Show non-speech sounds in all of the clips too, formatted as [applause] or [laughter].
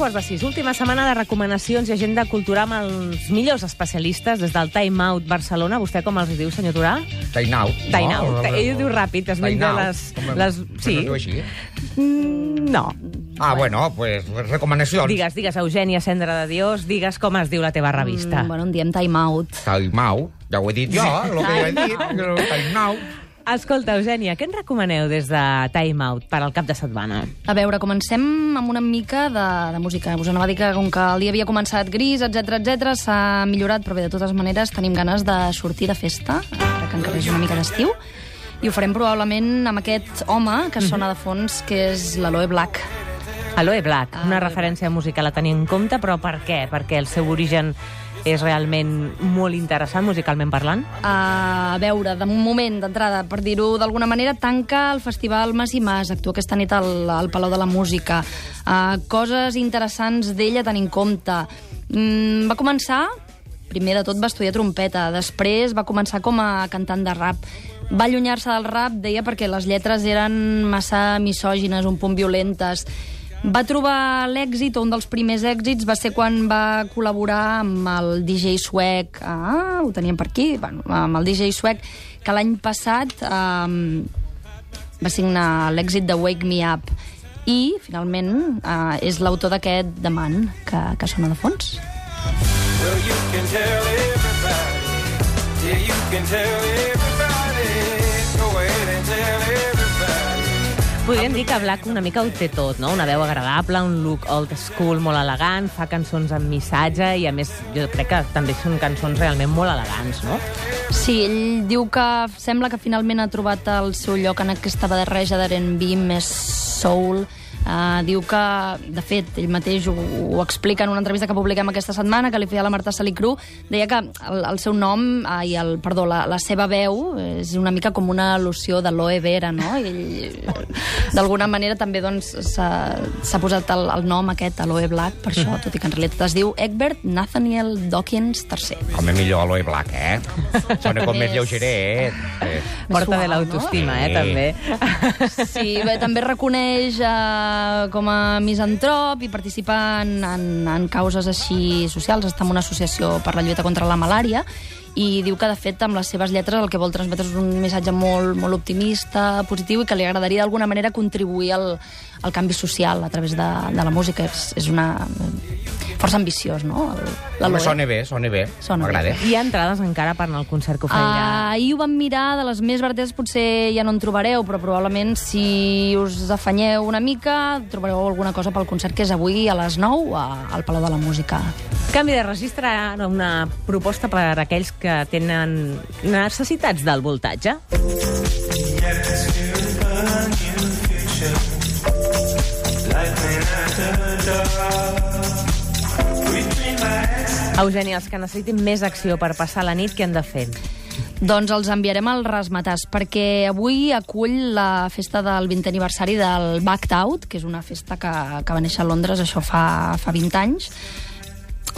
quarts de sis. Última setmana de recomanacions i agenda cultural amb els millors especialistes des del Time Out Barcelona. Vostè com els diu, senyor Turà? Time Out. Time no? Out. Ell ho diu ràpid, es Time menja Out. les... Les... com Sí. es diu així? Mm, No. Ah, bueno, pues recomanacions. Digues, digues, Eugènia Cendra de Dios, digues com es diu la teva revista. Mm, bueno, en diem time out. Time Out. Ja ho he dit jo, el que jo he dit. Time Out. Escolta, Eugènia, què en recomaneu des de Time Out per al cap de setmana? A veure, comencem amb una mica de, de música. Us anava a dir que com que el dia havia començat gris, etc etc, s'ha millorat, però bé, de totes maneres tenim ganes de sortir de festa, ara que encara és una mica d'estiu, i ho farem probablement amb aquest home que sona de fons, que és l'Aloe Black. Aloe Black, una Aloe referència musical a tenir en compte, però per què? Perquè el seu origen és realment molt interessant, musicalment parlant? A veure, de moment, d'entrada, per dir-ho d'alguna manera, tanca el Festival Mas i Mas, actua aquesta nit al, al Palau de la Música. Uh, coses interessants d'ella a tenir en compte. Mm, va començar, primer de tot va estudiar trompeta, després va començar com a cantant de rap. Va allunyar-se del rap, deia, perquè les lletres eren massa misògines, un punt violentes. Va trobar l'èxit, un dels primers èxits, va ser quan va col·laborar amb el DJ suec, ah, ho teníem per aquí, bueno, amb el DJ suec, que l'any passat um, va signar l'èxit de Wake Me Up, i, finalment, uh, és l'autor d'aquest The Man, que, que sona de fons. Well, you can tell everybody. Yeah, you can tell everybody. Podríem dir que Black una mica ho té tot, no? Una veu agradable, un look old school molt elegant, fa cançons amb missatge i, a més, jo crec que també són cançons realment molt elegants, no? Sí, ell diu que sembla que finalment ha trobat el seu lloc en aquesta barreja d'R&B més soul. Uh, diu que, de fet, ell mateix ho, ho explica en una entrevista que publiquem aquesta setmana, que li feia la Marta Salicru, deia que el, el seu nom, uh, i el, perdó, la, la seva veu és una mica com una al·lusió de l'Oe Vera, no? I ell, d'alguna manera, també doncs, s'ha s'ha posat el, el nom aquest, Aloe Black, per això, tot i que en realitat es diu Egbert Nathaniel Dawkins III. Home, millor Aloe Black, eh? Sona com més És- lleugeret. Eh? Porta Suau, de l'autoestima, no? eh, també. Sí, bé, també reconeix eh, com a misantrop i participa en, en, en causes així socials. Està en una associació per la lluita contra la malària i diu que, de fet, amb les seves lletres el que vol transmetre és un missatge molt, molt optimista, positiu i que li agradaria d'alguna manera contribuir al, al canvi social a través de, de la música. És, és una força ambiciós, no? El- Home, sona bé, sona bé. Sona bé. M'agrada. Hi ha entrades encara per anar al concert que oferirà. Uh, ahir ho vam mirar, de les més verdes potser ja no en trobareu, però probablement si us afanyeu una mica trobareu alguna cosa pel concert que és avui a les 9 a, al Palau de la Música. Canvi de registre, una proposta per a aquells que tenen necessitats del voltatge. Eugènia, els que necessitin més acció per passar la nit, què han de fer? Doncs els enviarem al Rasmatàs, perquè avui acull la festa del 20 aniversari del Backed Out, que és una festa que, que va néixer a Londres, això fa, fa 20 anys.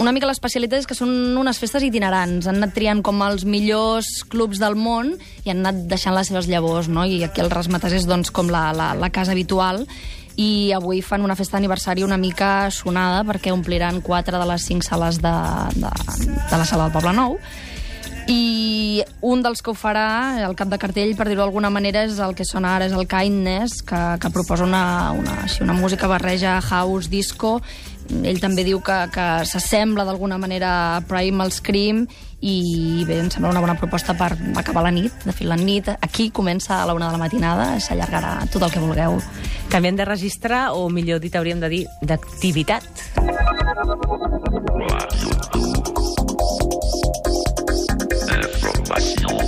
Una mica l'especialitat és que són unes festes itinerants. Han anat triant com els millors clubs del món i han anat deixant les seves llavors, no? I aquí el Rasmatàs és doncs, com la, la, la casa habitual i avui fan una festa d'aniversari una mica sonada perquè ompliran quatre de les cinc sales de, de, de la sala del Poble Nou i un dels que ho farà, el cap de cartell, per dir-ho d'alguna manera, és el que sona ara, és el Kindness, que, que proposa una, una, així, una música barreja house, disco. Ell també diu que, que s'assembla d'alguna manera a Primal Scream i bé, em sembla una bona proposta per acabar la nit. De fet, la nit aquí comença a la una de la matinada, s'allargarà tot el que vulgueu. Canviem de registre, o millor dit, hauríem de dir, d'activitat. Això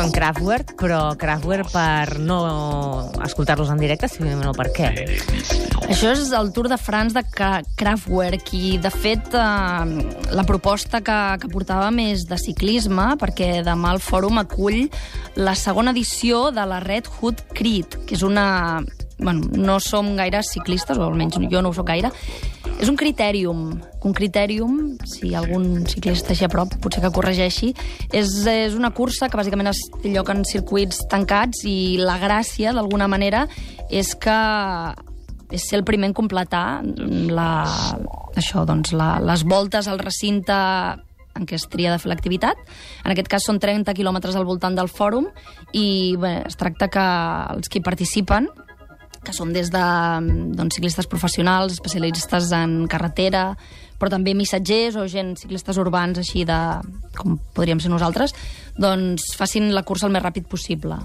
són Kraftwerk, però Kraftwerk per no escoltar-los en directe, sinó per què? Això és el Tour de France de Kra- Kraftwerk i, de fet, eh, la proposta que, que portàvem és de ciclisme, perquè demà el fòrum acull la segona edició de la Red Hood Crit, que és una... Bueno, no som gaire ciclistes, o almenys jo no ho soc gaire. És un critèrium. Un critèrium, si algun ciclista així a prop, potser que corregeixi, és, és una cursa que bàsicament es té lloc en circuits tancats i la gràcia, d'alguna manera, és que és ser el primer en completar la, això, doncs, la, les voltes al recinte en què es tria de fer l'activitat. En aquest cas són 30 quilòmetres al voltant del fòrum i bé, es tracta que els que hi participen que són des de doncs, ciclistes professionals, especialistes en carretera, però també missatgers o gent, ciclistes urbans, així de, com podríem ser nosaltres, doncs facin la cursa el més ràpid possible.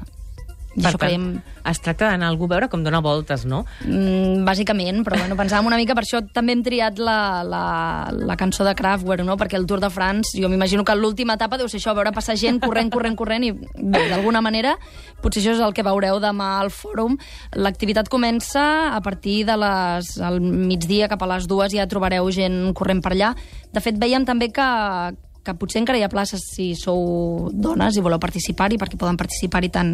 Per això tant, creiem... es tracta d'anar algú a veure com dona voltes, no? Mm, bàsicament, però bueno, pensàvem una mica, per això també hem triat la, la, la cançó de Kraftwerk, no? perquè el Tour de France, jo m'imagino que l'última etapa deu ser això, veure passar gent corrent, corrent, corrent, i d'alguna manera, potser això és el que veureu demà al fòrum. L'activitat comença a partir de les, al migdia, cap a les dues, ja trobareu gent corrent per allà. De fet, veiem també que, que potser encara hi ha places si sou dones i voleu participar-hi, perquè poden participar-hi tant,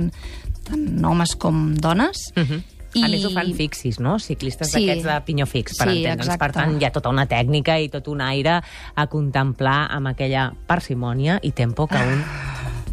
tant homes com dones. Uh -huh. I... A més, ho fan fixis, no? Ciclistes Sí. d'aquests de pinyó fix, per Sí, entendre'ns. Per tant, hi ha tota una tècnica i tot un aire a contemplar amb aquella parsimònia i tempo que un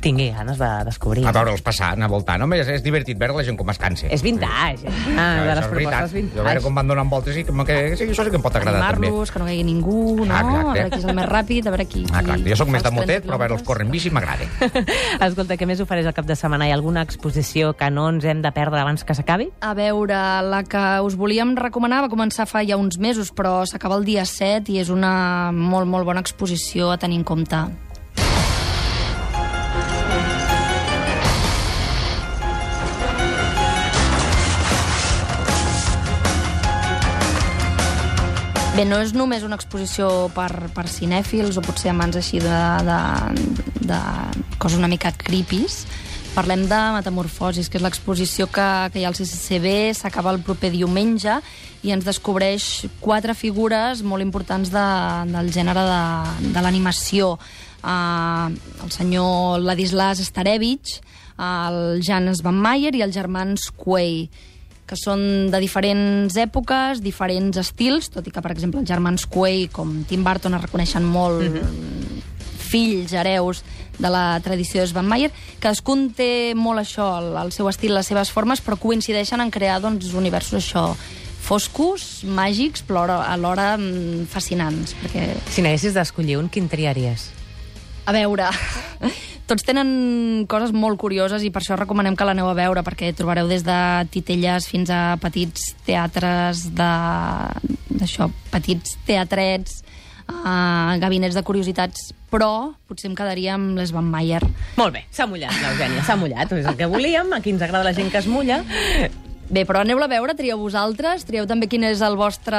tingui ganes de descobrir. A veure'ls passar, anar voltant. Home, és, és divertit veure la gent com es cansa. És vintage? Ah, de les propostes Jo a veure vintage. com van donant voltes i com que, sí, això sí que em pot agradar també. Animar-los, que no caigui ningú, no? Ah, exacte. a veure qui és el més ràpid, a veure qui... Ah, clar, jo sóc més de els 30 motet, però veure els córrer en bici m'agrada. [laughs] Escolta, què més ofereix el cap de setmana? Hi ha alguna exposició que no ens hem de perdre abans que s'acabi? A veure, la que us volíem recomanar va començar fa ja uns mesos, però s'acaba el dia 7 i és una molt, molt bona exposició a tenir en compte. Bé, no és només una exposició per, per cinèfils o potser amants així de, de, de coses una mica creepies. Parlem de Metamorfosis, que és l'exposició que, que hi ha al CCCB, s'acaba el proper diumenge i ens descobreix quatre figures molt importants de, del gènere de, de l'animació. Uh, el senyor Ladislas Starevich, el Jan Svanmayer i els germans Quay que són de diferents èpoques, diferents estils, tot i que, per exemple, els germans Quay, com Tim Burton, es reconeixen molt mm -hmm. fills, hereus de la tradició de Svanmayer. Cadascun té molt això, el, el seu estil, les seves formes, però coincideixen en crear doncs, universos això foscos, màgics, però alhora- alhora mm, fascinants, perquè Si n'haguessis d'escollir un, quin triaries? a veure, tots tenen coses molt curioses i per això recomanem que l'aneu a veure, perquè trobareu des de titelles fins a petits teatres de... d'això, petits teatrets, uh, gabinets de curiositats, però potser em quedaria amb les Van Mayer. Molt bé, s'ha mullat, l'Eugènia, s'ha mullat. És el que volíem, aquí ens agrada la gent que es mulla. Bé, però aneu-la a veure, trieu vosaltres, trieu també quin és el vostre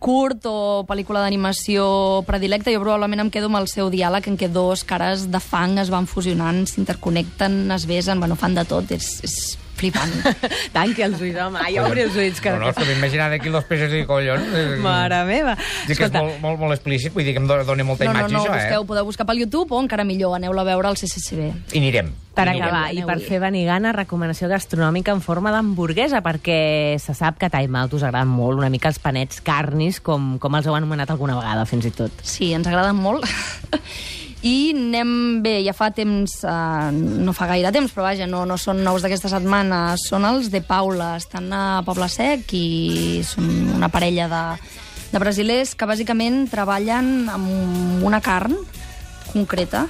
curt o pel·lícula d'animació predilecta. Jo probablement em quedo amb el seu diàleg en què dos cares de fang es van fusionant, s'interconnecten, es besen, bueno, fan de tot, és, és flipant. [laughs] Tanqui els ulls, home. Ai, obri els ulls. Que... No, no, és que m'imaginava aquí los peces i collons. Mare meva. Dic que és molt, molt, molt explícit, vull dir que em do- dona molta No, no, imatge, no, això, busqueu, eh? podeu buscar pel YouTube o encara millor, aneu-la a veure al CCCB. I anirem. Per acabar, i per fer venir gana, recomanació gastronòmica en forma d'hamburguesa, perquè se sap que a Time Out us agraden molt una mica els panets carnis, com, com els heu anomenat alguna vegada, fins i tot. Sí, ens agraden molt. [laughs] I anem bé, ja fa temps, eh, no fa gaire temps, però vaja, no, no són nous d'aquesta setmana, són els de Paula, estan a Poble Sec i són una parella de, de brasilers que bàsicament treballen amb una carn concreta,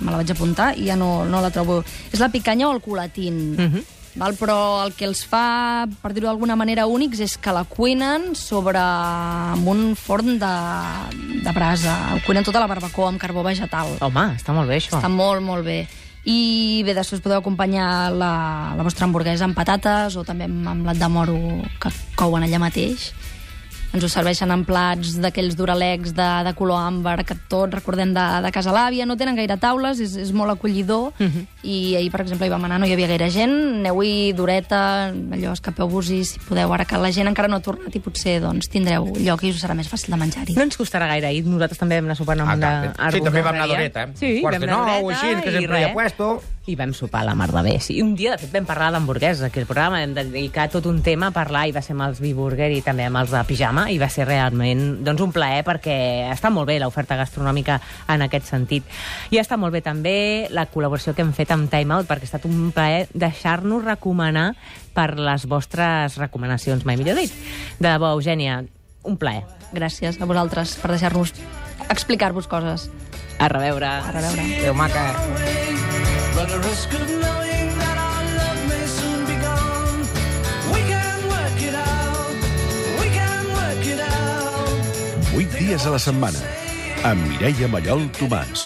me la vaig apuntar i ja no, no la trobo. És la picanya o el culatín. Mhm. Val? Però el que els fa, per dir-ho d'alguna manera, únics és que la cuinen sobre amb un forn de, de brasa. Cuinen tota la barbacoa amb carbó vegetal. Home, està molt bé, això. Està molt, molt bé. I bé, després podeu acompanyar la, la vostra hamburguesa amb patates o també amb, amb blat de moro que couen allà mateix. Ens ho serveixen en plats d'aquells duralecs de, de color àmbar que tots recordem de, de casa l'àvia. No tenen gaire taules, és, és molt acollidor. I ahir, per exemple, hi vam anar, no hi havia gaire gent. Aneu-hi dureta, allò, escapeu-vos-hi si podeu. Ara que la gent encara no ha tornat i potser doncs, tindreu lloc i us serà més fàcil de menjar-hi. No ens costarà gaire ir. Nosaltres també vam anar sopant amb Ah, una. Sí, també vam anar d'horeta, eh? Sí, Quarts vam de anar així, que i sempre hi ha res. puesto. I vam sopar a la mar de bé. Sí, un dia, de fet, vam parlar d'hamburgueses. Aquí al programa vam dedicar tot un tema a parlar, i va ser amb els B-Burger i també amb els de pijama, i va ser realment doncs, un plaer perquè està molt bé l'oferta gastronòmica en aquest sentit. I està molt bé també la col·laboració que hem fet amb Time Out, perquè ha estat un plaer deixar-nos recomanar per les vostres recomanacions, mai millor dit. De debò, Eugènia, un plaer. Gràcies a vosaltres per deixar-nos explicar-vos coses. A reveure. A reveure. Adéu, maca. But the risk of knowing that our love may soon be gone. We can work it out. We can work it out. 8 dies a la setmana amb Mireia Mallol Tomàs.